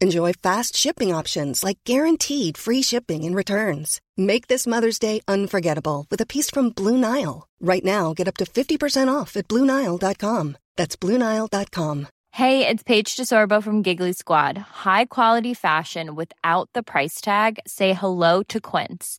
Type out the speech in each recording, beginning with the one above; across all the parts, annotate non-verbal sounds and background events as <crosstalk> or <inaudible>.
Enjoy fast shipping options like guaranteed free shipping and returns. Make this Mother's Day unforgettable with a piece from Blue Nile. Right now, get up to 50% off at BlueNile.com. That's BlueNile.com. Hey, it's Paige DeSorbo from Giggly Squad. High quality fashion without the price tag? Say hello to Quince.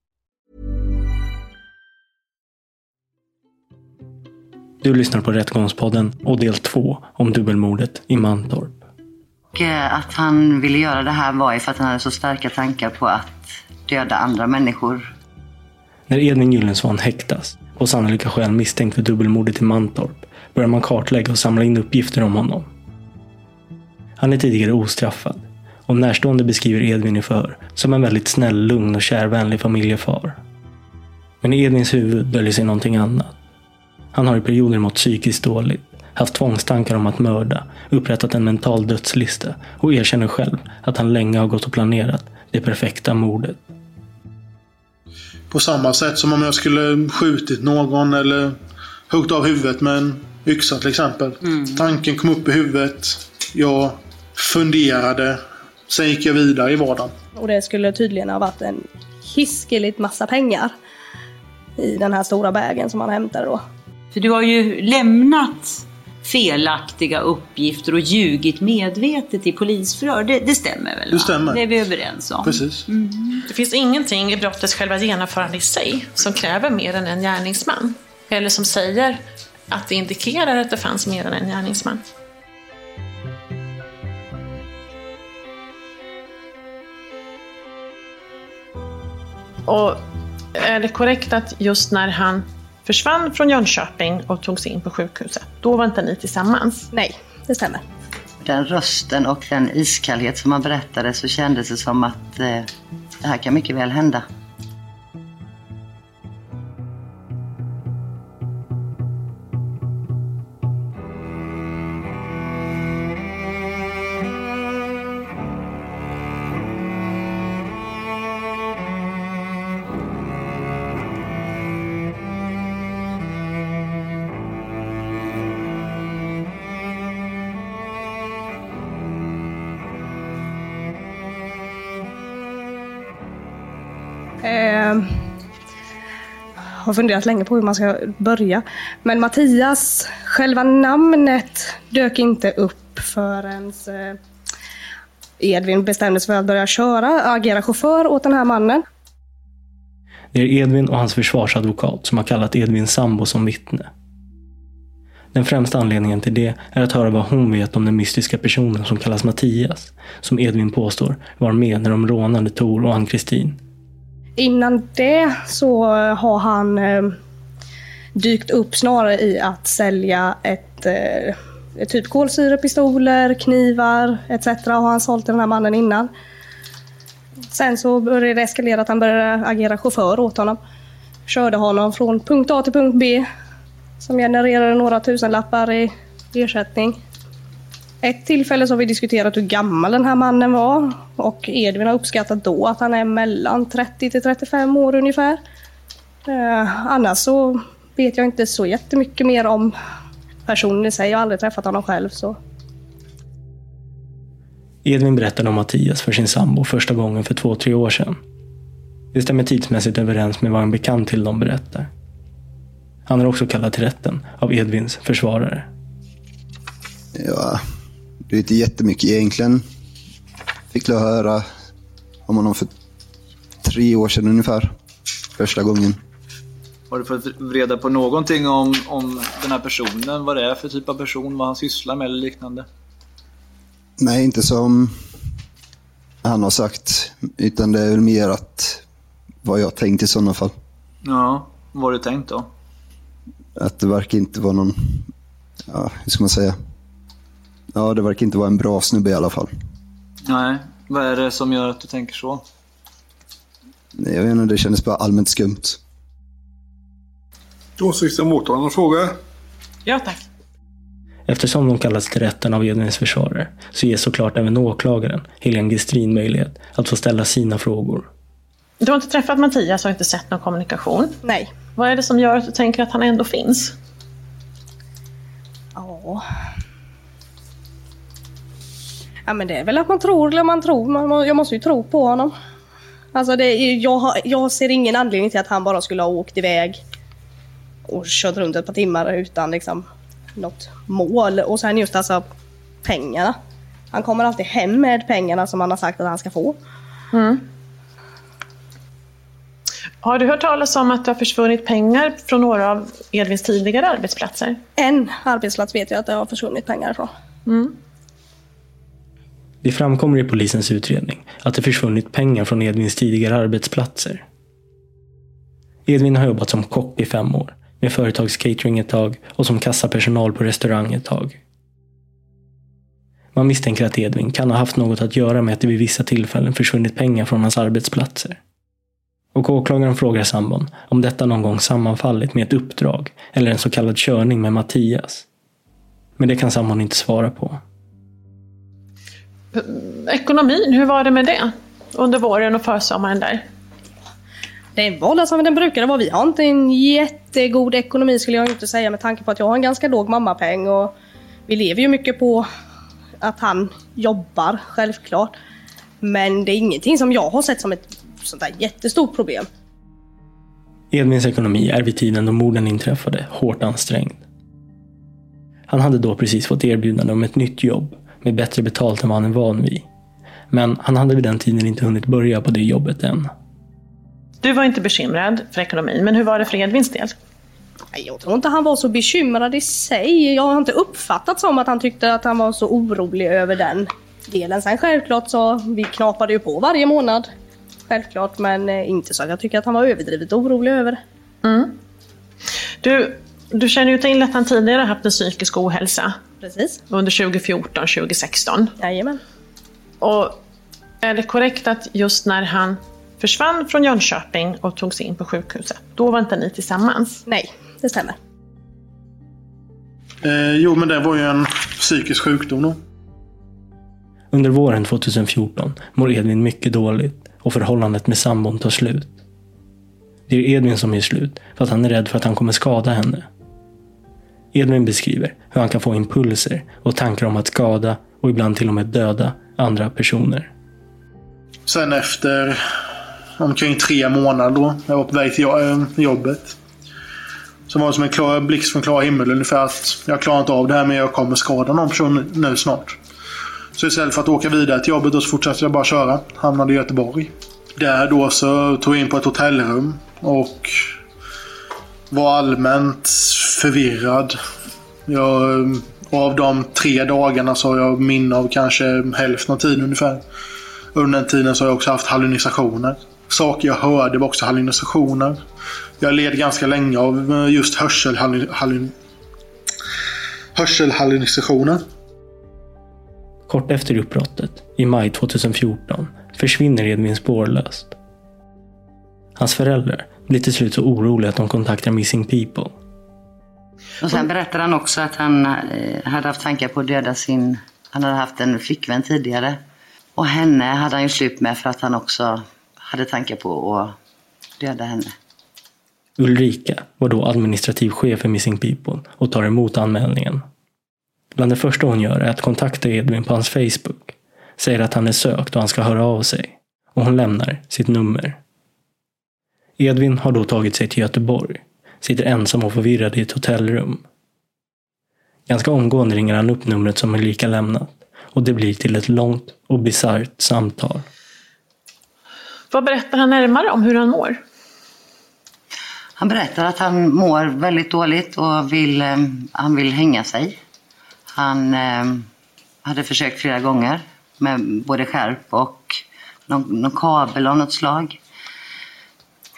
Du lyssnar på Rättegångspodden och del två om dubbelmordet i Mantorp. Och eh, att han ville göra det här var ju för att han hade så starka tankar på att döda andra människor. När Edvin Gyllensvan häktas och sannolika skäl misstänkt för dubbelmordet i Mantorp börjar man kartlägga och samla in uppgifter om honom. Han är tidigare ostraffad och närstående beskriver Edvin i för som en väldigt snäll, lugn och kärvänlig familjefar. Men i Edvins huvud döljer sig någonting annat. Han har i perioder mått psykiskt dåligt, haft tvångstankar om att mörda, upprättat en mental dödslista och erkänner själv att han länge har gått och planerat det perfekta mordet. På samma sätt som om jag skulle skjutit någon eller huggit av huvudet med en yxa till exempel. Tanken kom upp i huvudet. Jag funderade. Sen gick jag vidare i vardagen. Och det skulle tydligen ha varit en hiskeligt massa pengar i den här stora bagen som han hämtade då. För du har ju lämnat felaktiga uppgifter och ljugit medvetet i polisförhör. Det, det stämmer väl? Det va? stämmer. Det är vi överens om. Precis. Det finns ingenting i brottets själva genomförande i sig som kräver mer än en gärningsman. Eller som säger att det indikerar att det fanns mer än en gärningsman. Och är det korrekt att just när han försvann från Jönköping och tog sig in på sjukhuset, då var inte ni tillsammans? Nej, det stämmer. Den rösten och den iskallhet som han berättade så kändes det som att eh, det här kan mycket väl hända. Har funderat länge på hur man ska börja. Men Mattias, själva namnet dök inte upp förrän eh, Edvin bestämde sig för att börja köra, agera chaufför åt den här mannen. Det är Edvin och hans försvarsadvokat som har kallat Edvins sambo som vittne. Den främsta anledningen till det är att höra vad hon vet om den mystiska personen som kallas Mattias, som Edvin påstår var med när de rånade Tor och Ann-Kristin. Innan det så har han eh, dykt upp snarare i att sälja ett eh, typ kolsyrepistoler, knivar etc. har han sålt till den här mannen innan. Sen så började det eskalera att han började agera chaufför åt honom. Körde honom från punkt A till punkt B. Som genererade några tusenlappar i ersättning. Ett tillfälle så har vi diskuterat hur gammal den här mannen var. Och Edvin har uppskattat då att han är mellan 30 till 35 år ungefär. Eh, annars så vet jag inte så jättemycket mer om personen i sig. Jag har aldrig träffat honom själv. Så. Edvin berättade om Mattias för sin sambo första gången för två, tre år sedan. Det stämmer tidsmässigt överens med vad en bekant till dem berättar. Han är också kallad till rätten av Edvins försvarare. Ja, det är inte jättemycket egentligen. Fick jag höra om honom för tre år sedan ungefär. Första gången. Har du fått reda på någonting om, om den här personen? Vad det är för typ av person? Vad han sysslar med eller liknande? Nej, inte som han har sagt. Utan det är väl mer att vad jag tänkt i sådana fall. Ja, vad har du tänkt då? Att det verkar inte vara någon, ja, hur ska man säga? Ja, det verkar inte vara en bra snubbe i alla fall. Nej, vad är det som gör att du tänker så? Jag vet inte, det kändes bara allmänt skumt. Åsikter om åklagaren fråga? Ja, tack. Eftersom de kallas till rätten av Edvins försvarare så ges såklart även åklagaren, Helene Gestrin, möjlighet att få ställa sina frågor. Du har inte träffat Mattias och inte sett någon kommunikation? Nej. Vad är det som gör att du tänker att han ändå finns? Ja. Ja men det är väl att man tror eller man tror. Man, jag måste ju tro på honom. Alltså det jag, har, jag ser ingen anledning till att han bara skulle ha åkt iväg och kört runt ett par timmar utan liksom något mål. Och sen just alltså pengarna. Han kommer alltid hem med pengarna som han har sagt att han ska få. Mm. Har du hört talas om att det har försvunnit pengar från några av Edvins tidigare arbetsplatser? En arbetsplats vet jag att det har försvunnit pengar ifrån. Mm. Det framkommer i polisens utredning att det försvunnit pengar från Edvins tidigare arbetsplatser. Edvin har jobbat som kock i fem år, med företagscatering ett tag och som kassapersonal på restaurang ett tag. Man misstänker att Edvin kan ha haft något att göra med att det vid vissa tillfällen försvunnit pengar från hans arbetsplatser. Och åklagaren frågar sambon om detta någon gång sammanfallit med ett uppdrag eller en så kallad körning med Mattias. Men det kan sambon inte svara på. Ekonomin, hur var det med det? Under våren och försommaren där? Det var som den brukade vara. Vi har inte en jättegod ekonomi skulle jag inte säga med tanke på att jag har en ganska låg mammapeng och vi lever ju mycket på att han jobbar, självklart. Men det är ingenting som jag har sett som ett sånt där jättestort problem. Edvins ekonomi är vid tiden då morden inträffade hårt ansträngd. Han hade då precis fått erbjudande om ett nytt jobb med bättre betalt än vad han är van vid. Men han hade vid den tiden inte hunnit börja på det jobbet än. Du var inte bekymrad för ekonomin, men hur var det för Edvins del? Jag tror inte han var så bekymrad i sig. Jag har inte uppfattat som att han tyckte att han var så orolig över den delen. Sen självklart så, vi knapade ju på varje månad. Självklart, men eh, inte så att jag tycker att han var överdrivet orolig över det. Mm. Du, du känner ju till att han tidigare haft en psykisk ohälsa. Precis. Under 2014-2016. Jajamän. Och är det korrekt att just när han försvann från Jönköping och togs in på sjukhuset, då var inte ni tillsammans? Nej, det stämmer. Eh, jo, men det var ju en psykisk sjukdom då. Under våren 2014 mår Edvin mycket dåligt och förhållandet med sambon tar slut. Det är Edvin som gör slut för att han är rädd för att han kommer skada henne. Edvin beskriver hur han kan få impulser och tankar om att skada och ibland till och med döda andra personer. Sen efter omkring tre månader då, jag var på väg till eh, jobbet. Så var det som en klar blixt från klar himmel ungefär att jag klarar inte av det här men jag kommer skada någon person nu snart. Så istället för att åka vidare till jobbet då så fortsatte jag bara köra. Hamnade i Göteborg. Där då så tog jag in på ett hotellrum och var allmänt förvirrad. Jag, och av de tre dagarna så har jag minne av kanske hälften av tiden ungefär. Under den tiden så har jag också haft hallucinationer. Saker jag hörde var också hallucinationer. Jag led ganska länge av just hörselhallu- hörselhallucinationer. Kort efter uppbrottet, i maj 2014, försvinner Edvin spårlöst. Hans föräldrar blir till slut så oroliga att de kontaktar Missing People. Och sen berättar han också att han eh, hade haft tankar på att döda sin... Han hade haft en flickvän tidigare. Och henne hade han ju slut med för att han också hade tankar på att döda henne. Ulrika var då administrativ chef för Missing People och tar emot anmälningen. Bland det första hon gör är att kontakta Edvin på hans Facebook. säger att han är sökt och han ska höra av sig. Och hon lämnar sitt nummer. Edvin har då tagit sig till Göteborg. Sitter ensam och förvirrad i ett hotellrum. Ganska omgående ringer han upp numret som Ulrika lämnat. Och det blir till ett långt och bisarrt samtal. Vad berättar han närmare om hur han mår? Han berättar att han mår väldigt dåligt och vill, eh, han vill hänga sig. Han eh, hade försökt flera gånger med både skärp och någon, någon kabel av något slag.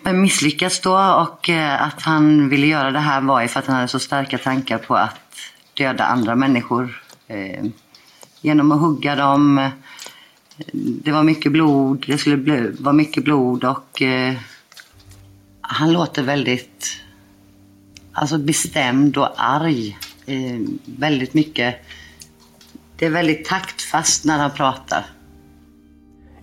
Men misslyckats då och eh, att han ville göra det här var ju för att han hade så starka tankar på att döda andra människor. Eh, genom att hugga dem. Det var mycket blod, det skulle vara mycket blod och han låter väldigt alltså bestämd och arg. Väldigt mycket. Det är väldigt taktfast när han pratar.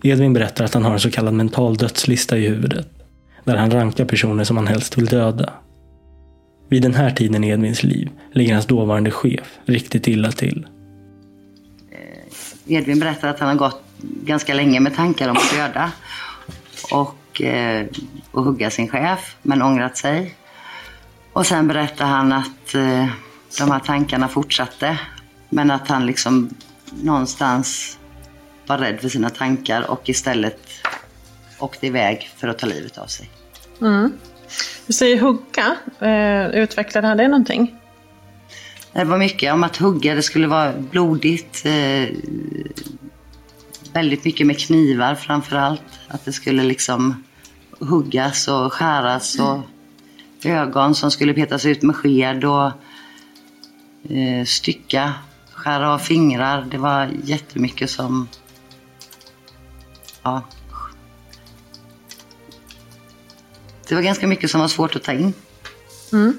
Edvin berättar att han har en så kallad mental dödslista i huvudet. Där han rankar personer som han helst vill döda. Vid den här tiden i Edvins liv ligger hans dåvarande chef riktigt illa till. Eh, Edvin berättar att han har gått ganska länge med tankar om att döda och, eh, och hugga sin chef, men ångrat sig. Och sen berättar han att eh, de här tankarna fortsatte, men att han liksom någonstans var rädd för sina tankar och istället åkte iväg för att ta livet av sig. Mm. Du säger hugga. Eh, utvecklade han det någonting? Det var mycket om att hugga, det skulle vara blodigt. Eh, väldigt mycket med knivar framför allt. Att det skulle liksom huggas och skäras och ögon som skulle petas ut med sked och eh, stycka, skära av fingrar. Det var jättemycket som... Ja. Det var ganska mycket som var svårt att ta in. Mm.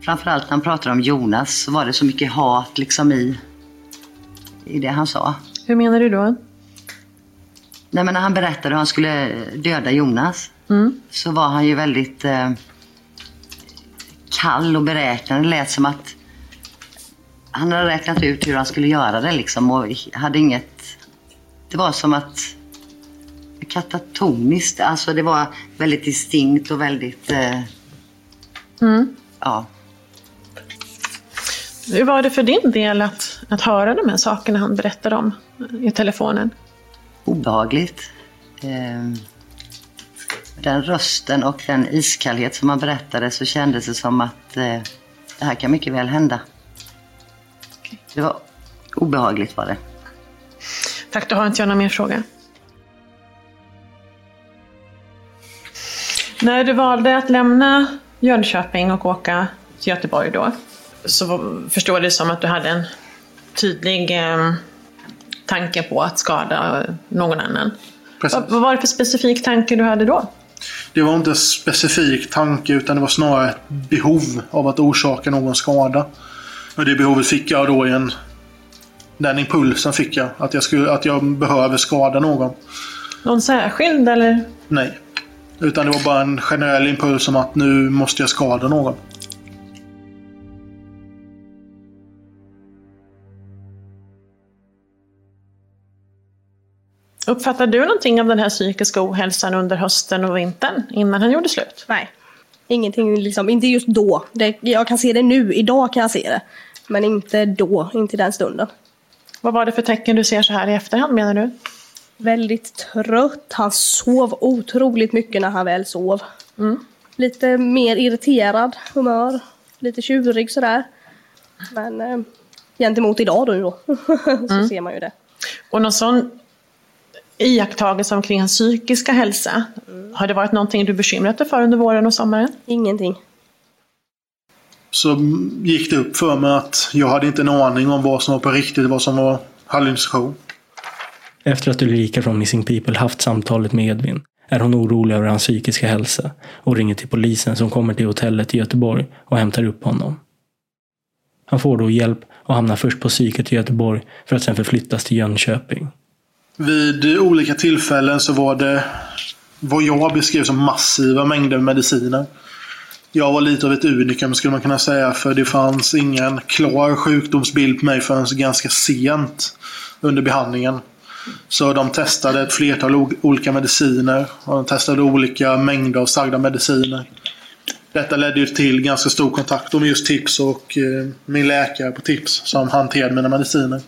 Framförallt när han pratade om Jonas så var det så mycket hat liksom i, i det han sa. Hur menar du då? Nej, men när han berättade hur han skulle döda Jonas Mm. så var han ju väldigt eh, kall och beräknande. Det lät som att han hade räknat ut hur han skulle göra det liksom och hade inget... Det var som att katatoniskt, alltså det var väldigt distinkt och väldigt... Eh, Mm. ja. Hur var det för din del att, att höra de här sakerna han berättade om i telefonen? obehagligt. Eh, den rösten och den iskallhet som han berättade så kändes det som att eh, det här kan mycket väl hända. Det var obehagligt var det. Tack, då har inte jag någon mer fråga. När du valde att lämna Jönköping och åka till Göteborg då, så förstår det som att du hade en tydlig eh, tanke på att skada någon annan. Precis. Vad, vad var det för specifik tanke du hade då? Det var inte en specifik tanke utan det var snarare ett behov av att orsaka någon skada. Och det behovet fick jag då i en... Den impulsen fick jag. Att jag, skulle, att jag behöver skada någon. Någon särskild eller? Nej. Utan det var bara en generell impuls om att nu måste jag skada någon. Uppfattade du någonting av den här psykiska ohälsan under hösten och vintern innan han gjorde slut? Nej. Ingenting liksom, inte just då. Det, jag kan se det nu, idag kan jag se det. Men inte då, inte den stunden. Vad var det för tecken du ser så här i efterhand menar du? Väldigt trött. Han sov otroligt mycket när han väl sov. Lite mer irriterad humör. Lite tjurig sådär. Men eh, gentemot idag då, då <laughs> så ser man ju det. Och någon sån iakttagelse omkring hans psykiska hälsa, har det varit någonting du bekymrat dig för under våren och sommaren? Ingenting. Så gick det upp för mig att jag hade inte en aning om vad som var på riktigt och vad som var hallucination. Efter att Ulrika från Missing People haft samtalet med Edvin är hon orolig över hans psykiska hälsa och ringer till polisen som kommer till hotellet i Göteborg och hämtar upp honom. Han får då hjälp och hamnar först på psyket i Göteborg för att sen förflyttas till Jönköping. Vid olika tillfällen så var det vad jag beskrev som massiva mängder mediciner. jag var lite av ett unikum skulle man kunna säga. För det fanns ingen klar sjukdomsbild på mig förrän ganska sent under behandlingen. Så de testade ett flertal olika mediciner. Och de testade olika mängder av sagda mediciner. Detta ledde ju till ganska stor kontakt med just Tips och eh, min läkare på Tips som hanterade mina mediciner.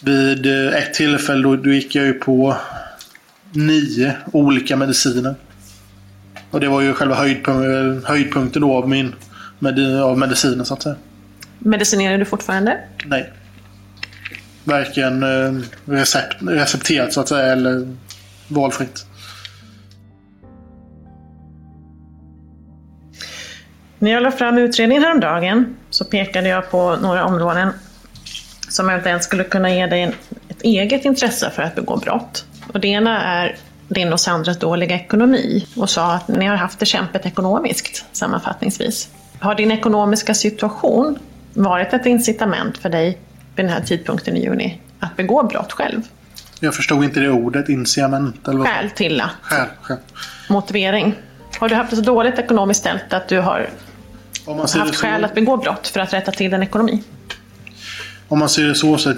Vid eh, ett tillfälle då, då gick jag ju på nio olika mediciner. Och det var ju själva höjdpunk höjdpunkten då av, min, med, av medicinen så att säga. Medicinerar du fortfarande? Nej. Varken eh, recept, recepterat så att säga eller valfritt. När jag la fram utredningen häromdagen så pekade jag på några områden som eventuellt skulle kunna ge dig ett eget intresse för att begå brott. Och det ena är din och Sandras dåliga ekonomi och sa att ni har haft det kämpigt ekonomiskt sammanfattningsvis. Har din ekonomiska situation varit ett incitament för dig vid den här tidpunkten i juni att begå brott själv? Jag förstod inte det ordet, incitament. Eller vad? Skäl till att. Skäl, skäl. Motivering. Har du haft det så dåligt ekonomiskt ställt att du har haft så- skäl att begå brott för att rätta till din ekonomi? Om man ser det så, så att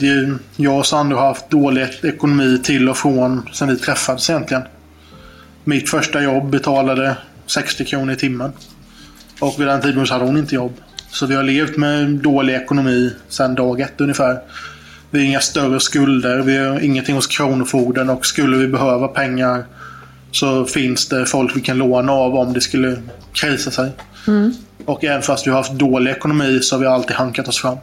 jag och Sandro har haft dålig ekonomi till och från sen vi träffades egentligen. Mitt första jobb betalade 60 kronor i timmen. Och vid den så hade hon inte jobb. Så vi har levt med dålig ekonomi sedan dag ett ungefär. Vi har inga större skulder, vi har ingenting hos Kronofogden och skulle vi behöva pengar så finns det folk vi kan låna av om det skulle krisa sig. Och även fast vi har haft dålig ekonomi så har vi alltid hankat oss fram.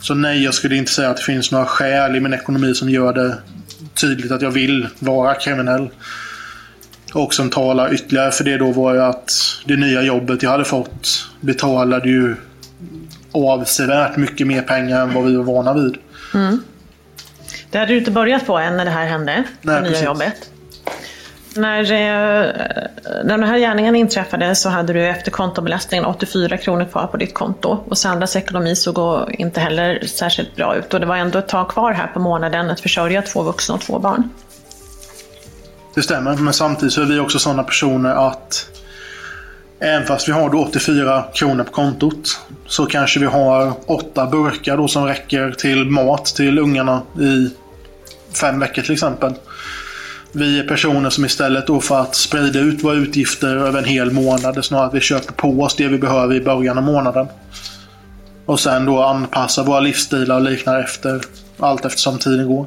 Så nej, jag skulle inte säga att det finns några skäl i min ekonomi som gör det tydligt att jag vill vara kriminell. Och som talar ytterligare för det då var ju att det nya jobbet jag hade fått betalade ju avsevärt mycket mer pengar än vad vi var vana vid. Det hade du inte börjat på än när det här hände, Nej, det nya precis. jobbet. När, eh, när den här gärningen inträffade så hade du efter kontobelastningen 84 kronor kvar på ditt konto. Och Sandras ekonomi såg inte heller särskilt bra ut. Och det var ändå ett tag kvar här på månaden att försörja två vuxna och två barn. Det stämmer, men samtidigt så är vi också sådana personer att även fast vi har då 84 kronor på kontot så kanske vi har åtta burkar då som räcker till mat till ungarna i fem veckor till exempel. Vi är personer som istället då för att sprida ut våra utgifter över en hel månad, det snarare att vi köper på oss det vi behöver i början av månaden. Och sen då anpassar våra livsstilar och liknande efter allt eftersom tiden går.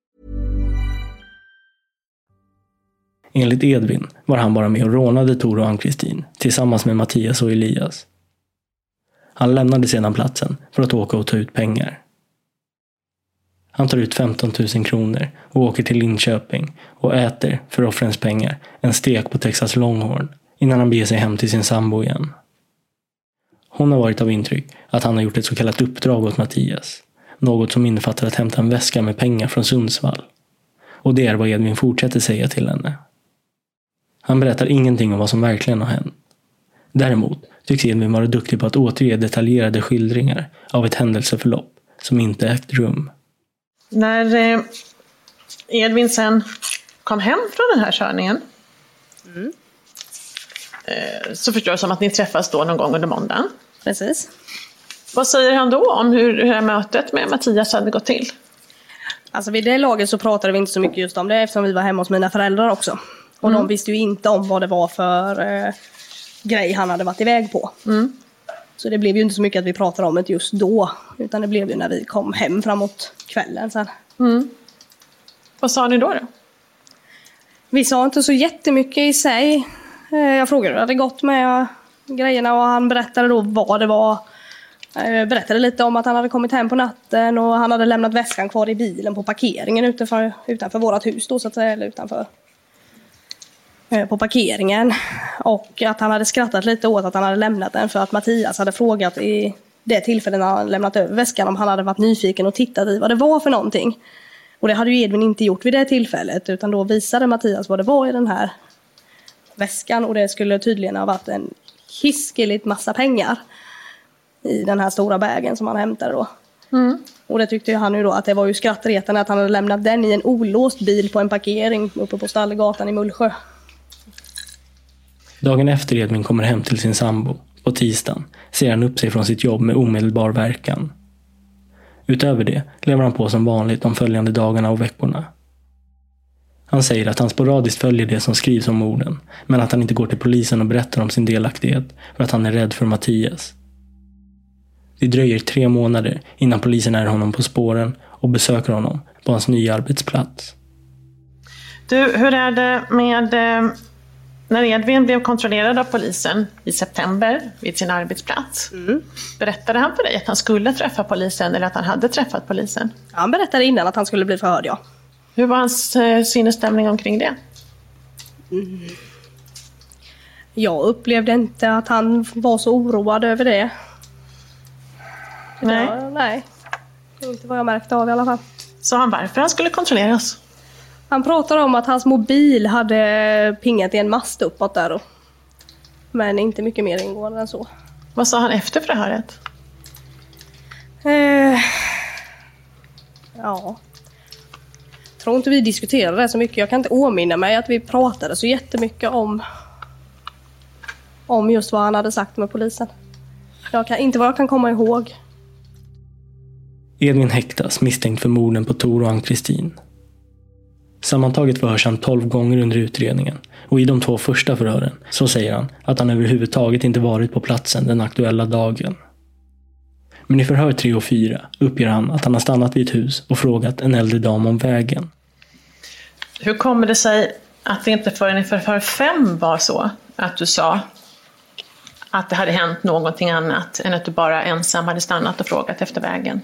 Enligt Edvin var han bara med och rånade Tor och Ann-Kristin tillsammans med Mattias och Elias. Han lämnade sedan platsen för att åka och ta ut pengar. Han tar ut 15 000 kronor och åker till Linköping och äter, för offrens pengar, en stek på Texas Longhorn innan han beger sig hem till sin sambo igen. Hon har varit av intryck att han har gjort ett så kallat uppdrag åt Mattias. Något som innefattar att hämta en väska med pengar från Sundsvall. Och det är vad Edvin fortsätter säga till henne. Han berättar ingenting om vad som verkligen har hänt. Däremot tycks Edvin vara duktig på att återge detaljerade skildringar av ett händelseförlopp som inte ägt rum. När eh, Edvin sen kom hem från den här körningen eh, så förstår jag som att ni träffas då någon gång under måndagen. Precis. Vad säger han då om hur, hur det här mötet med Mattias hade gått till? Alltså vid det laget så pratade vi inte så mycket just om det eftersom vi var hemma hos mina föräldrar också. Och Mm. de visste ju inte om vad det var för eh, grej han hade varit iväg på. Mm. Så det blev ju inte så mycket att vi pratade om det just då. Utan det blev ju när vi kom hem framåt kvällen sen. Mm. Vad sa ni då? då? Vi sa inte så jättemycket i sig. Eh, Jag frågade hur det hade gått med grejerna och han berättade då vad det var. Eh, Berättade lite om att han hade kommit hem på natten och han hade lämnat väskan kvar i bilen på parkeringen utanför, utanför vårat hus då så att säga. Eller utanför. Eh, På parkeringen. Och att han hade skrattat lite åt att han hade lämnat den för att Mattias hade frågat i det tillfället när han lämnat över väskan om han hade varit nyfiken och tittat i vad det var för någonting. Och det hade ju Edvin inte gjort vid det tillfället utan då visade Mattias vad det var i den här väskan och det skulle tydligen ha varit en hiskeligt massa pengar i den här stora bagen som han hämtade då. Mm. Och det tyckte ju han ju då att det var ju skrattretande att han hade lämnat den i en olåst bil på en parkering uppe på Stallegatan i Mullsjö. Dagen efter Edvin kommer hem till sin sambo, på tisdagen, ser han upp sig från sitt jobb med omedelbar verkan. Utöver det lever han på som vanligt de följande dagarna och veckorna. Han säger att han sporadiskt följer det som skrivs om morden, men att han inte går till polisen och berättar om sin delaktighet för att han är rädd för Mattias. Det dröjer tre månader innan polisen är honom på spåren och besöker honom på hans nya arbetsplats. Du, hur är det med eh, när Edvin blev kontrollerad av polisen i september vid sin arbetsplats? Berättade han för dig att han skulle träffa polisen eller att han hade träffat polisen? Han berättade innan att han skulle bli förhörd ja. Hur var hans eh, sinnesstämning omkring det? Jag upplevde inte att han var så oroad över det. Nej. Ja, nej. Inte vad jag märkte av i alla fall. Sa han varför han skulle kontrolleras? Han pratade om att hans mobil hade pingat i en mast uppåt där då. Men inte mycket mer ingående än så. Vad sa han efter förhöret? Eh, ja. Tror inte vi diskuterade det så mycket. Jag kan inte åminna mig att vi pratade så jättemycket om om just vad han hade sagt med polisen. Jag kan, inte vad jag kan komma ihåg. Edvin häktas misstänkt för morden på Tor och Ann-Kristin. Sammantaget förhörs han 12 gånger under utredningen och i de två första förhören så säger han att han överhuvudtaget inte varit på platsen den aktuella dagen. Men i förhör 3 och 4 uppger han att han har stannat vid ett hus och frågat en äldre dam om vägen. Hur kommer det sig att det inte förrän i förhör fem var så att du sa att det hade hänt någonting annat än att du bara ensam hade stannat och frågat efter vägen?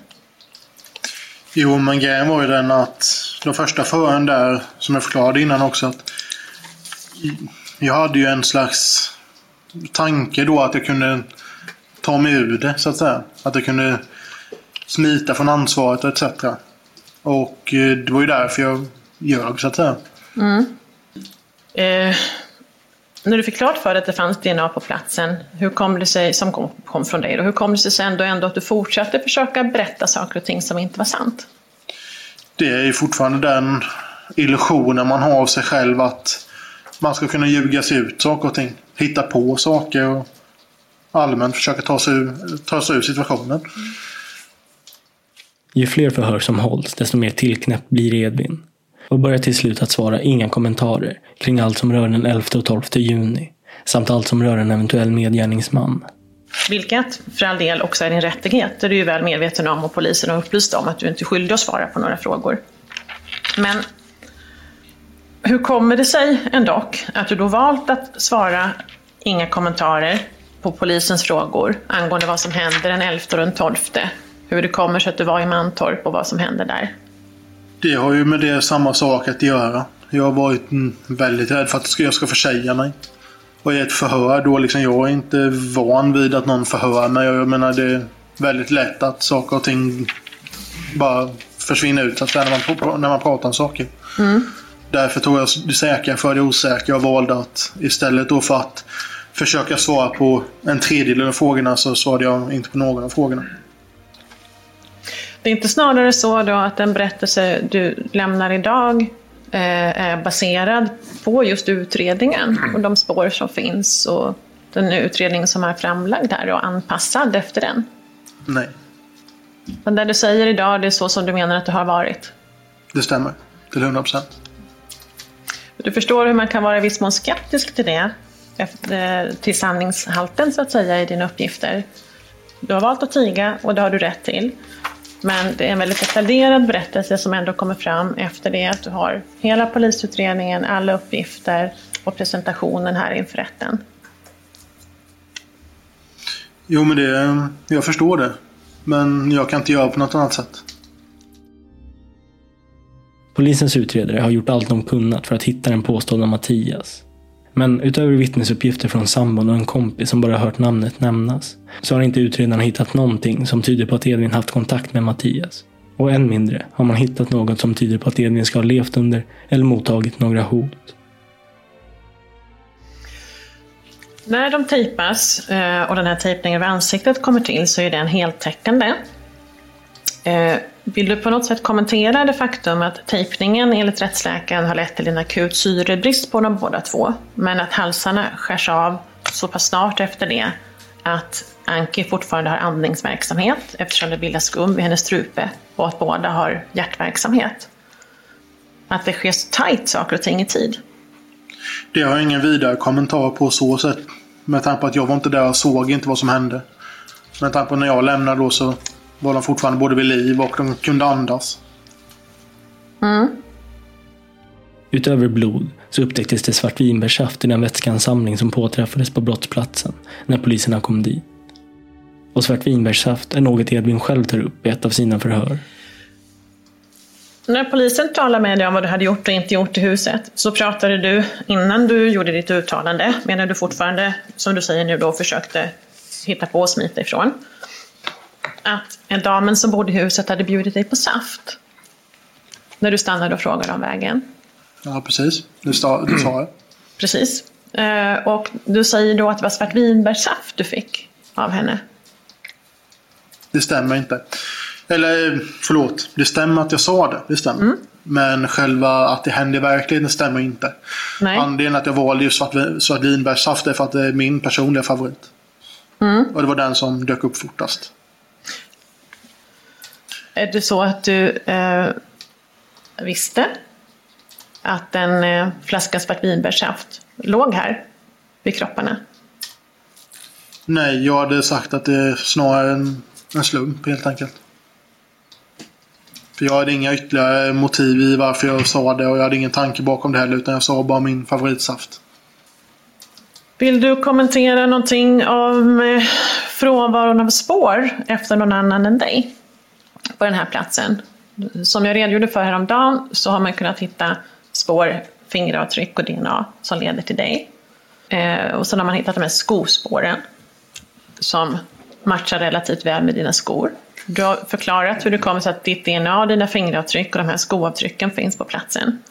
Jo, men grejen var ju den att de första förhören där, som jag förklarade innan också, att jag hade ju en slags tanke då att jag kunde ta mig ur det, så att säga. Att jag kunde smita från ansvaret och etc. Och eh, det var ju därför jag ljög, så att säga. Mm. Eh, när du fick klart för dig att det fanns DNA på platsen, hur kom det sig, som kom, kom från dig, då, hur kom det sig sen då ändå att du fortsatte försöka berätta saker och ting som inte var sant? Det är ju fortfarande den illusionen man har av sig själv att man ska kunna ljuga sig ut saker och ting. Hitta på saker och allmänt försöka ta sig ur, ta sig ur situationen. Ju fler förhör som hålls, desto mer tillknäppt blir Edvin. Och börjar till slut att svara inga kommentarer kring allt som rör den 11 och 12 juni. samt allt som rör en eventuell medgärningsman. Vilket för all del också är din rättighet. Det är du ju väl medveten om och polisen har upplyst om att du inte är skyldig att svara på några frågor. Men hur kommer det sig ändå att du då valt att svara inga kommentarer på polisens frågor angående vad som händer den 11 och den 12? Hur det kommer sig att du var i Mantorp och vad som hände där? Det har ju med det samma sak att göra. Jag har varit väldigt rädd för att jag ska försäga mig. Och i ett förhör då liksom, jag är inte van vid att någon förhör mig. Jag menar det är väldigt lätt att saker och ting bara försvinner ut att när, man, när man pratar om saker. Mm. Därför tog jag det säkra för det osäkra och valde att istället då för att försöka svara på en tredjedel av frågorna så svarade jag inte på någon av frågorna. Det är inte snarare så då att den berättelse du lämnar idag eh, är baserad på just utredningen och de spår som finns och den utredning som är framlagd här och anpassad efter den? Nej, Men det du säger idag, det är så som du menar att det har varit? det stämmer. Till 100 procent. Du förstår hur man kan vara i viss mån skeptisk till det, efter, till sanningshalten så att säga i dina uppgifter. Du har valt att tiga och det har du rätt till. Men det är en väldigt detaljerad berättelse som ändå kommer fram efter det att du har hela polisutredningen, alla uppgifter och presentationen här inför rätten. Jo, men det, jag förstår det. Men jag kan inte göra på något annat sätt. Polisens utredare har gjort allt de kunnat för att hitta den påstådda Mattias. Men utöver vittnesuppgifter från sambon och en kompis som bara hört namnet nämnas, så har inte utredarna hittat någonting som tyder på att Edvin haft kontakt med Mattias. Och än mindre har man hittat något som tyder på att Edvin ska ha levt under eller mottagit några hot. När de tejpas eh, och den här tejpningen över ansiktet kommer till så är den heltäckande. Eh, vill du på något sätt kommentera det faktum att tejpningen enligt rättsläkaren har lett till en akut syrebrist på de båda två, men att halsarna skärs av så pass snart efter det att Anki fortfarande har andningsverksamhet eftersom det bildas skum i hennes strupe och att båda har hjärtverksamhet? Att det sker så tajt saker och ting i tid. Det har jag ingen vidare kommentar på så sätt. Med tanke på att jag var inte där och såg inte vad som hände. Med tanke på när jag lämnade då så var de fortfarande både vid liv och de kunde andas. Mm. Utöver blod så upptäcktes det svartvinbärssaft i den vätskeansamling som påträffades på brottsplatsen när poliserna kom dit. Och svartvinbärssaft är något Edvin själv tar upp i ett av sina förhör. När polisen talade med dig om vad du hade gjort och inte gjort i huset så pratade du innan du gjorde ditt uttalande, medan du fortfarande, som du säger nu då, försökte hitta på och smita ifrån, att en damen som bodde i huset hade bjudit dig på saft. När du stannade och frågade om vägen. Ja, precis. Det sa, det sa jag. Precis. Eh, Och du säger då att det var svartvinbärssaft du fick av henne. Det stämmer inte. Eller förlåt, det stämmer att jag sa det. Det stämmer. Men själva att det hände i verkligheten stämmer inte. Nej. Anledningen att jag valde just svart, svartvinbärssaft är för att det är min personliga favorit. Mm. Och det var den som dök upp fortast. Är det så att du eh, visste att en eh, flaska svartvinbärssaft låg här vid kropparna? Nej, jag hade sagt att det är snarare en, en slump helt enkelt. För jag hade inga ytterligare motiv i varför jag sa det och jag hade ingen tanke bakom det heller utan jag sa bara min favoritsaft. Vill du kommentera någonting om eh, frånvaron av spår efter någon annan än dig på den här platsen? Som jag redogjorde för häromdagen så har man kunnat hitta spår, fingeravtryck och DNA som leder till dig. Eh, och sen har man hittat de här skospåren som matchar relativt väl med dina skor. Du har förklarat hur det kommer sig att ditt DNA, dina fingeravtryck och de här skoavtrycken finns på platsen.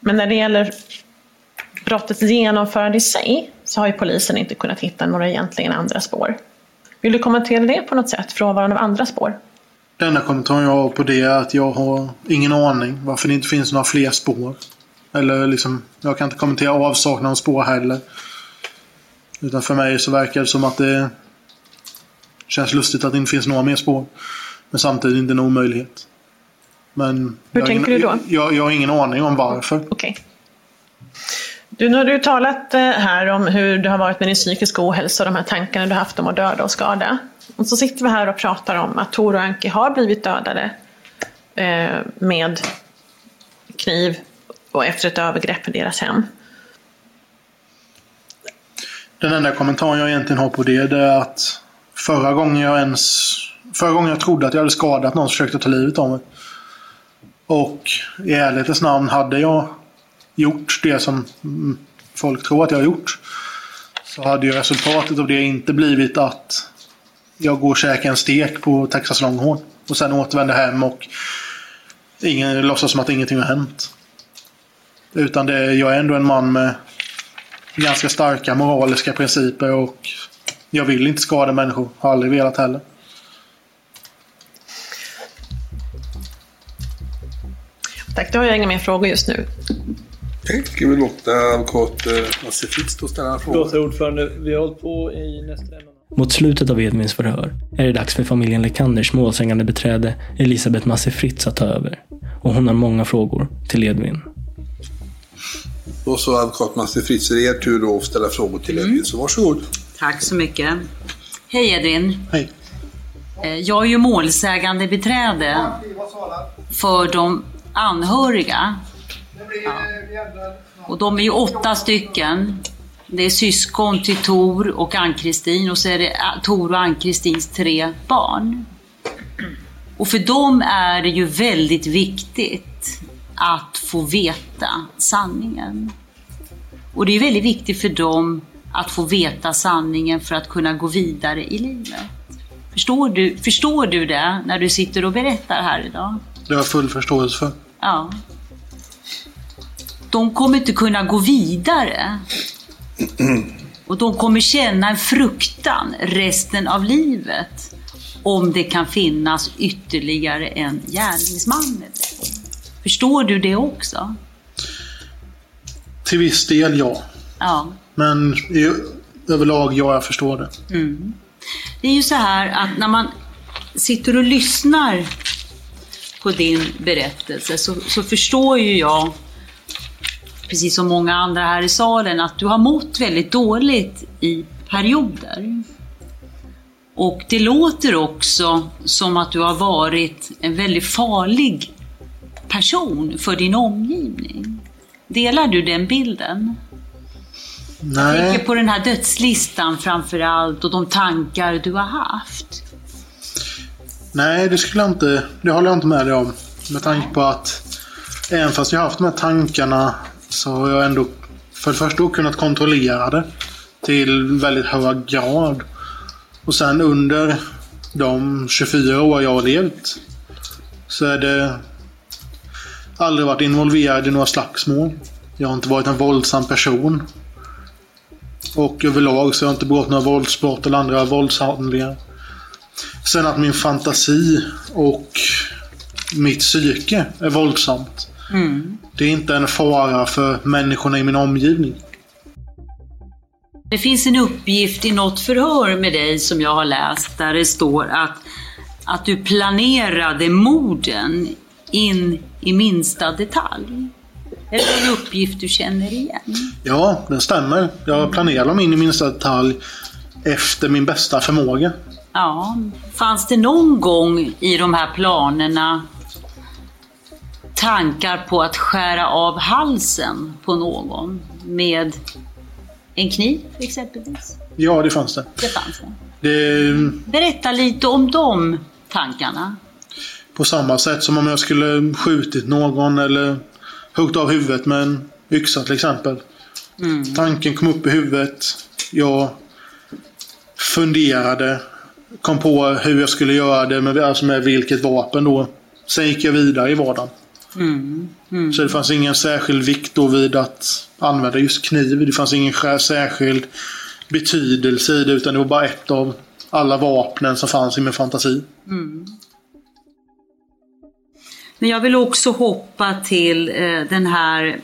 Men när det gäller brottets genomförande i sig så har ju polisen inte kunnat hitta några egentligen andra spår. Vill du kommentera det på något sätt, frånvaron av andra spår? Den enda kommentaren jag har på det är att jag har ingen aning varför det inte finns några fler spår. Eller liksom, jag kan inte kommentera avsaknad av spår heller. Utan för mig så verkar det som att det känns lustigt att det inte finns några mer spår. Men samtidigt inte en omöjlighet. Men Hur jag tänker ingen, du då? Jag, jag har ingen aning om varför. Okej. Du, nu har du talat eh, här om hur det har varit med din psykiska ohälsa och de här tankarna du haft om att döda och skada. Och så sitter vi här och pratar om att Tor och Anki har blivit dödade eh, med kniv och efter ett övergrepp i deras hem. Den enda kommentaren jag egentligen har på det, det är att förra gången jag ens... Förra gången jag trodde att jag hade skadat någon så försökte ta livet av mig. Och i ärlighetens namn hade jag gjort det som folk tror att jag har gjort. Så hade ju resultatet av det inte blivit att jag går och käkar en stek på Texas Longhorn. Och sen återvänder hem och ingen låtsas som att ingenting har hänt. Utan det, jag är ändå en man med ganska starka moraliska principer och jag vill inte skada människor. Har aldrig velat heller. Tack, då har jag inga mer frågor just nu. Okej, ska vi låta advokat eh, Lasse Fritz då ställa en fråga? Låt ordförande, vi har hållit på i nästan Mot slutet av Edvins förhör är det dags för familjen Lekanders målsägande beträde Elisabeth Masse Fritz att ta över. Och hon har många frågor till Edvin. Då så advokat Masse Fritz, är det er tur då att ställa frågor till Edvin, så varsågod. Tack så mycket. Hej Edvin. Hej. Eh, Jag är ju målsägande beträde för de anhöriga. Ja. Och de är ju åtta stycken. Det är syskon till Tor och Ann-Kristin och så är det äh, Tor och Ann-Kristins tre barn. Och för dem är det ju väldigt viktigt att få veta sanningen. Och det är väldigt viktigt för dem att få veta sanningen för att kunna gå vidare i livet. Förstår du, förstår du det när du sitter och berättar här idag? Det har jag full förståelse för. Ja. De kommer inte kunna gå vidare. Och de kommer känna en fruktan resten av livet om det kan finnas ytterligare en gärningsman. Förstår du det också? Till viss del ja. Ja. Men överlag ja, jag förstår det. Mm. Det är ju så här att när man sitter och lyssnar på din berättelse så, så förstår ju jag, precis som många andra här i salen, att du har mått väldigt dåligt i perioder. Och det låter också som att du har varit en väldigt farlig person för din omgivning. Delar du den bilden? Jag Nej. tänker på den här dödslistan framför allt och de tankar du har haft. Nej, det skulle jag inte... Det håller jag inte med dig om. Med tanke på att även fast jag har haft de här tankarna så har jag ändå för det första kunnat kontrollera det till väldigt hög grad. Och sen under de 24 år jag har levt så är det aldrig varit involverad i några slagsmål. Jag har inte varit en våldsam person. Och överlag så har jag inte begått några våldsbrott eller andra våldshandlingar. Sen att min fantasi och mitt psyke är våldsamt. Mm. Det är inte en fara för människorna i min omgivning. Det finns en uppgift i något förhör med dig som jag har läst där det står att, att du planerade morden in i minsta detalj. Är det en uppgift du känner igen? Ja, den stämmer. Jag planerar dem in i minsta detalj efter min bästa förmåga. Ja. Fanns det någon gång i de här planerna tankar på att skära av halsen på någon med en kniv exempelvis? Ja, det fanns det. Det fanns det. det Berätta lite om de tankarna. på samma sätt som om jag skulle skjutit någon eller huggit av huvudet med en yxa till exempel. Mm. Tanken kom upp i huvudet. Jag funderade. Kom på hur jag skulle göra det med, alltså med vilket vapen då. Sen gick jag vidare i vardagen. Mm. Mm. Så det fanns ingen särskild vikt då vid att använda just kniv. Det fanns ingen särskild betydelse i det utan det var bara ett av alla vapnen som fanns i min fantasi. Mm. Men jag vill också hoppa till eh, den här,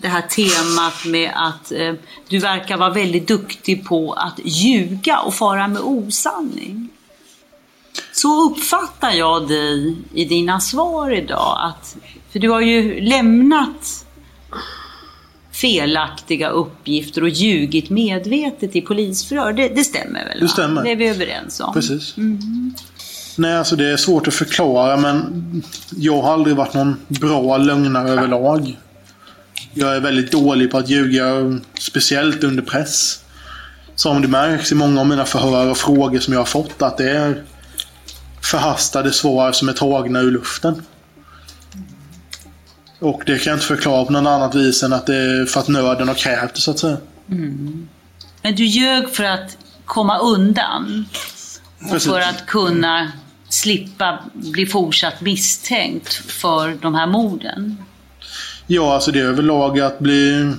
det här temat med att eh, du verkar vara väldigt duktig på att ljuga och fara med osanning. Så uppfattar jag dig i dina svar idag. Att, för du har ju lämnat felaktiga uppgifter och ljugit medvetet i polisförhör. Det, det stämmer väl? Det va? stämmer. Det är vi överens om. Precis. Nej, alltså det är svårt att förklara men jag har aldrig varit någon bra lögnare överlag. Jag är väldigt dålig på att ljuga, speciellt under press. Som det märks i många av mina förhör och frågor som jag har fått att det är förhastade svar som är tagna ur luften. Och det kan jag inte förklara på något annat vis än att det är för att nöden har krävt det så att säga. Mm. Men du ljög för att komma undan och Precis. för att kunna slippa bli fortsatt misstänkt för de här morden. Ja, alltså det är överlag att bli...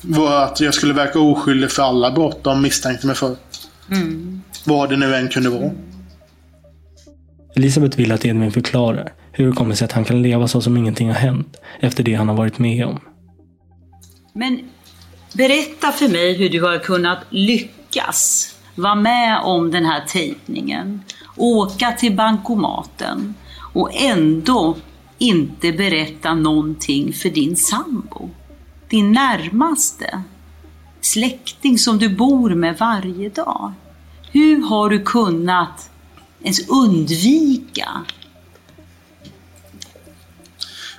var Att jag skulle verka oskyldig för alla brott de misstänkte mig för. Mm. Vad det nu än kunde vara. Elisabeth vill att Edvin förklarar hur det kommer sig att han kan leva så som ingenting har hänt efter det han har varit med om. Men berätta för mig hur du har kunnat lyckas vara med om den här tejpningen, åka till bankomaten och ändå inte berätta någonting för din sambo, din närmaste släkting som du bor med varje dag. Hur har du kunnat ens undvika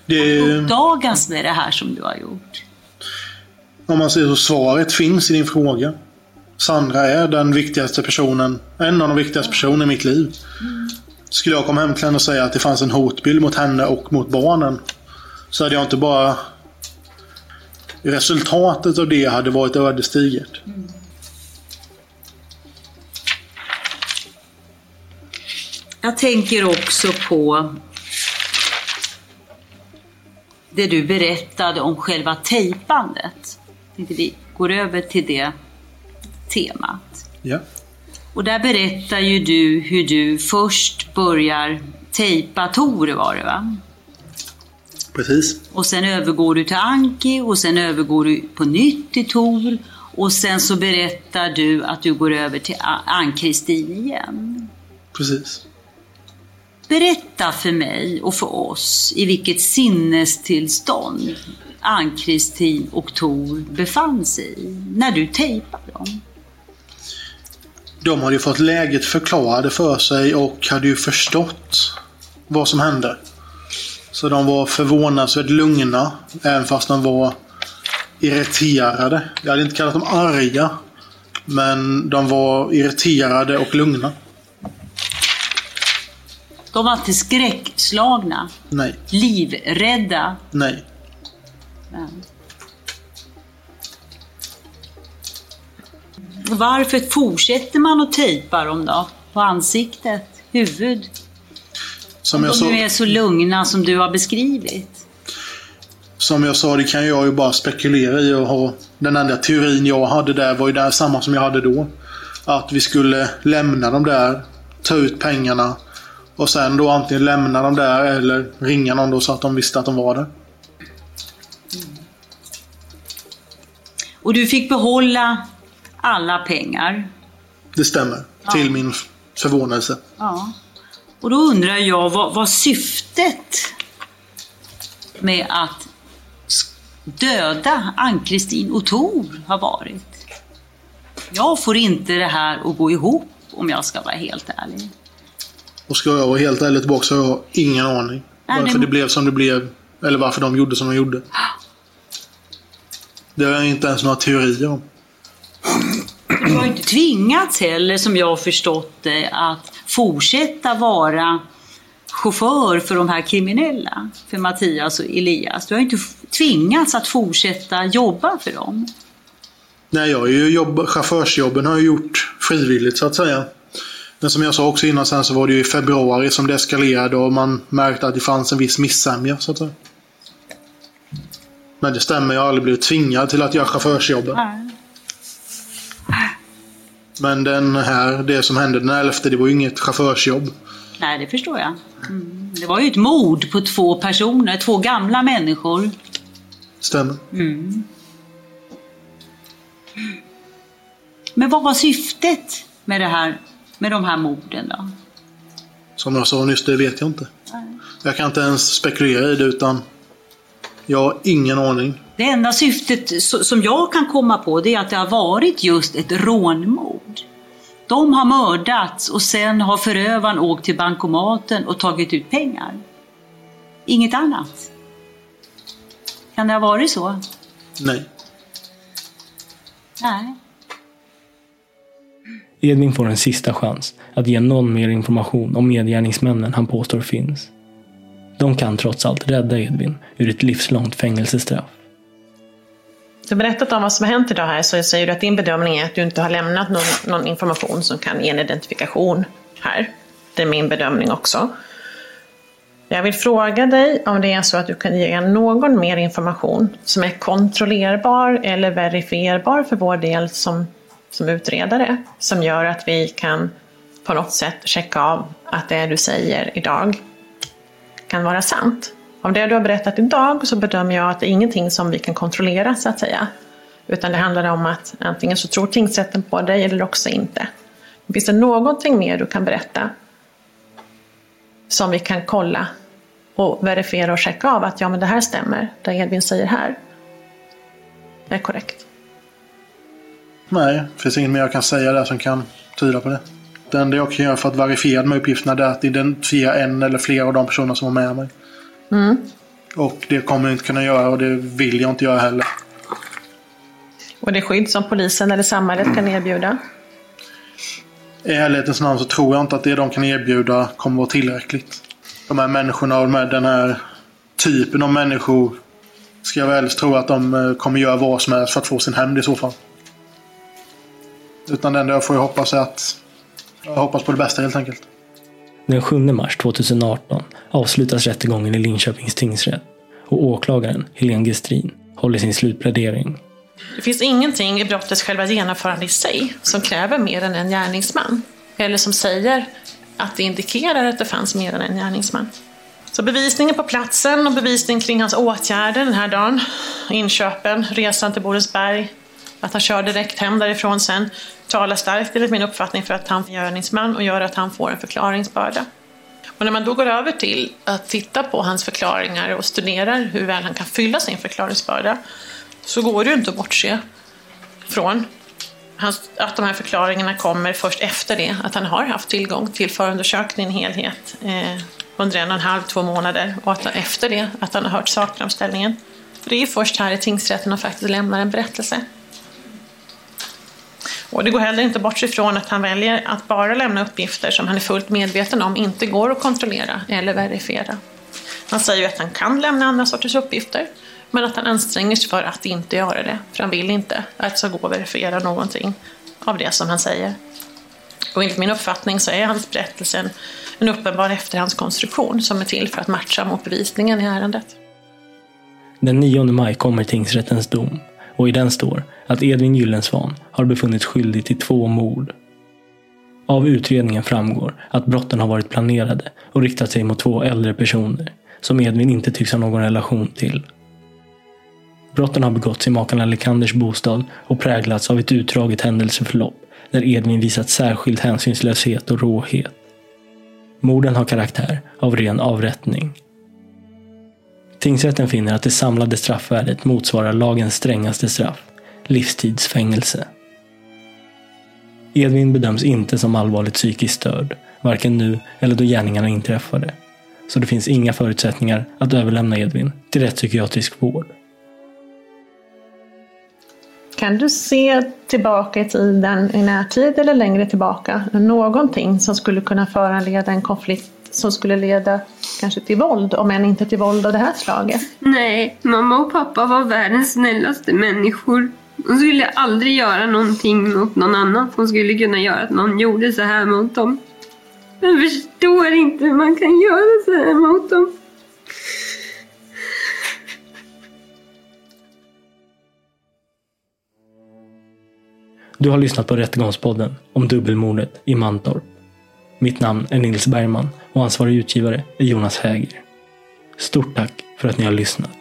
Det, uppdagas med det här som du har gjort? om man säger så, svaret finns i din fråga. Sandra är den viktigaste personen, en av de viktigaste personerna i mitt liv. Skulle jag komma hem till henne och säga att det fanns en hotbild mot henne och mot barnen. Så hade jag inte bara... Resultatet av det hade varit ödesdigert. Jag tänker också på det du berättade om själva tejpandet. Vi går över till det temat. Ja. Och där berättar ju du hur du först börjar tejpa Tor var det va? Precis. Och sen övergår du till Anki och sen övergår du på nytt till Tor. Och sen så berättar du att du går över till Ann-Kristin igen. Precis. Berätta för mig och för oss i vilket sinnestillstånd Ann-Kristin och Tor befann sig i när du tejpade dem. De hade ju fått läget förklarade för sig och hade ju förstått vad som hände. Så de var förvånansvärt lugna, även fast de var irriterade. Jag hade inte kallat dem arga, men de var irriterade och lugna. De var inte skräckslagna, Nej, livrädda. nej. Men... Varför fortsätter man att tejpa dem då? På ansiktet, huvud? Som Om jag, de sa, nu är så lugna som du har beskrivit. som jag sa, det kan jag ju bara spekulera i och ha. Den enda teorin jag hade där var ju där samma som jag hade då. Att vi skulle lämna dem där, ta ut pengarna och sen då antingen lämna dem där eller ringa någon då så att de visste att de var där. Och du fick behålla alla pengar. Det stämmer. Till min förvånelse. Ja. Och då undrar jag vad, vad syftet med att döda Ann-Kristin och Tor har varit. Jag får inte det här att gå ihop om jag ska vara helt ärlig. Och ska jag vara helt ärlig tillbaka så har jag ingen aning. Nej, varför det- det blev som det blev. Eller varför de gjorde som de gjorde. Det har jag inte ens några teorier om. Du har inte tvingats heller, som jag har förstått det, att fortsätta vara chaufför för de här kriminella, för Mattias och Elias. Du har inte tvingats att fortsätta jobba för dem. Nej, jag har ju jobb, chaufförsjobben har jag gjort frivilligt så att säga. Men som jag sa också innan sen så var det ju i februari som det eskalerade och man märkte att det fanns en viss missämja så att säga. Men det stämmer, jag har aldrig blivit tvingad till att göra chaufförsjobben. Men den här, det som hände den 11, det var ju inget chaufförsjobb. Nej, det förstår jag. Mm. Det var ju ett mord på två personer, två gamla människor. Stämmer. Mm. Men vad var syftet med, det här, med de här morden då? Som jag sa nyss, det vet jag inte. Jag kan inte ens spekulera i det utan Jag har ingen aning. Det enda syftet so- som jag kan komma på det är att det har varit just ett rånmord. De har mördats och sen har förövaren åkt till bankomaten och tagit ut pengar. Inget annat. Kan det ha varit så? Nej. Nej. Edvin får en sista chans att ge någon mer information om medgärningsmännen han påstår finns. De kan trots allt rädda Edvin ur ett livslångt fängelsestraff. Du har berättat om vad som har hänt idag här så säger du att din bedömning är att du inte har lämnat någon, någon information som kan ge en identifikation här. Det är min bedömning också. Jag vill fråga dig om det är så att du kan ge någon mer information som är kontrollerbar eller verifierbar för vår del som, som utredare, som gör att vi kan på något sätt checka av att det du säger idag kan vara sant. Av det du har berättat idag så bedömer jag att det är ingenting som vi kan kontrollera så att säga. Utan det handlar om att antingen så tror tingsrätten på dig eller också inte. Finns det någonting mer du kan berätta som vi kan kolla och verifiera och checka av att ja men det här stämmer, det Edvin säger här. Det är korrekt. Nej, det finns inget mer jag kan säga där som kan tyda på det. Det enda jag kan göra för att verifiera de här uppgifterna är att identifiera en eller flera av de personer som var med mig. Mm. Och det kommer jag inte kunna göra och det vill jag inte göra heller. Och det skydd som polisen eller samhället kan erbjuda? I ärlighetens namn så tror jag inte att det de kan erbjuda kommer vara tillräckligt. De här människorna och med den här typen av människor ska jag väl tro att de eh, kommer göra vad som helst för att få sin hämnd i så fall. Utan det enda jag får hoppas är att jag hoppas på det bästa helt enkelt. Den 7 mars 2018 avslutas rättegången i Linköpings tingsrätt och åklagaren Helene Gestrin håller sin slutplädering. Det finns ingenting i brottets själva genomförande i sig som kräver mer än en gärningsman. Eller som säger att det indikerar att det fanns mer än en gärningsman. Så bevisningen på platsen och bevisning kring hans åtgärder den här dagen, inköpen, resan till Borensberg, att han kör direkt hem därifrån sen, talar starkt enligt min uppfattning för att han är gärningsman och gör att han får en förklaringsbörda. Och när man då går över till att titta på hans förklaringar och studerar hur väl han kan fylla sin förklaringsbörda så går det ju inte att bortse från att de här förklaringarna kommer först efter det att han har haft tillgång till förundersökningen i helhet eh, under en och en halv, två månader och att efter det att han har hört sakframställningen. Det är ju först här i tingsrätten han faktiskt lämnar en berättelse. Och det går heller inte bort ifrån att han väljer att bara lämna uppgifter som han är fullt medveten om inte går att kontrollera eller verifiera. Han säger ju att han kan lämna andra sorters uppgifter, men att han anstränger sig för att inte göra det, för han vill inte att det ska gå att verifiera någonting av det som han säger. Och enligt min uppfattning så är hans berättelse en, en uppenbar efterhandskonstruktion som är till för att matcha mot bevisningen i ärendet. Den 9 maj kommer tingsrättens dom och i den står att Edvin Gyllensvan har befunnits skyldig till två mord. Av utredningen framgår att brotten har varit planerade och riktat sig mot två äldre personer som Edvin inte tycks ha någon relation till. Brotten har begåtts i makarna Lekanders bostad och präglats av ett utdraget händelseförlopp där Edvin visat särskild hänsynslöshet och råhet. Morden har karaktär av ren avrättning. Tingsrätten finner att det samlade straffvärdet motsvarar lagens strängaste straff, livstidsfängelse. Edvin bedöms inte som allvarligt psykiskt störd, varken nu eller då gärningarna inträffade. Så det finns inga förutsättningar att överlämna Edvin till rättspsykiatrisk vård. Kan du se tillbaka i tiden, i närtid eller längre tillbaka, någonting som skulle kunna föranleda en konflikt som skulle leda kanske till våld, om än inte till våld av det här slaget? Nej, mamma och pappa var världens snällaste människor. De skulle aldrig göra någonting mot någon annan som skulle kunna göra att någon gjorde så här mot dem. Jag förstår inte hur man kan göra så här mot dem. Du har lyssnat på Rättegångspodden om dubbelmordet i Mantorp. Mitt namn är Nils Bergman och ansvarig utgivare är Jonas Häger. Stort tack för att ni har lyssnat.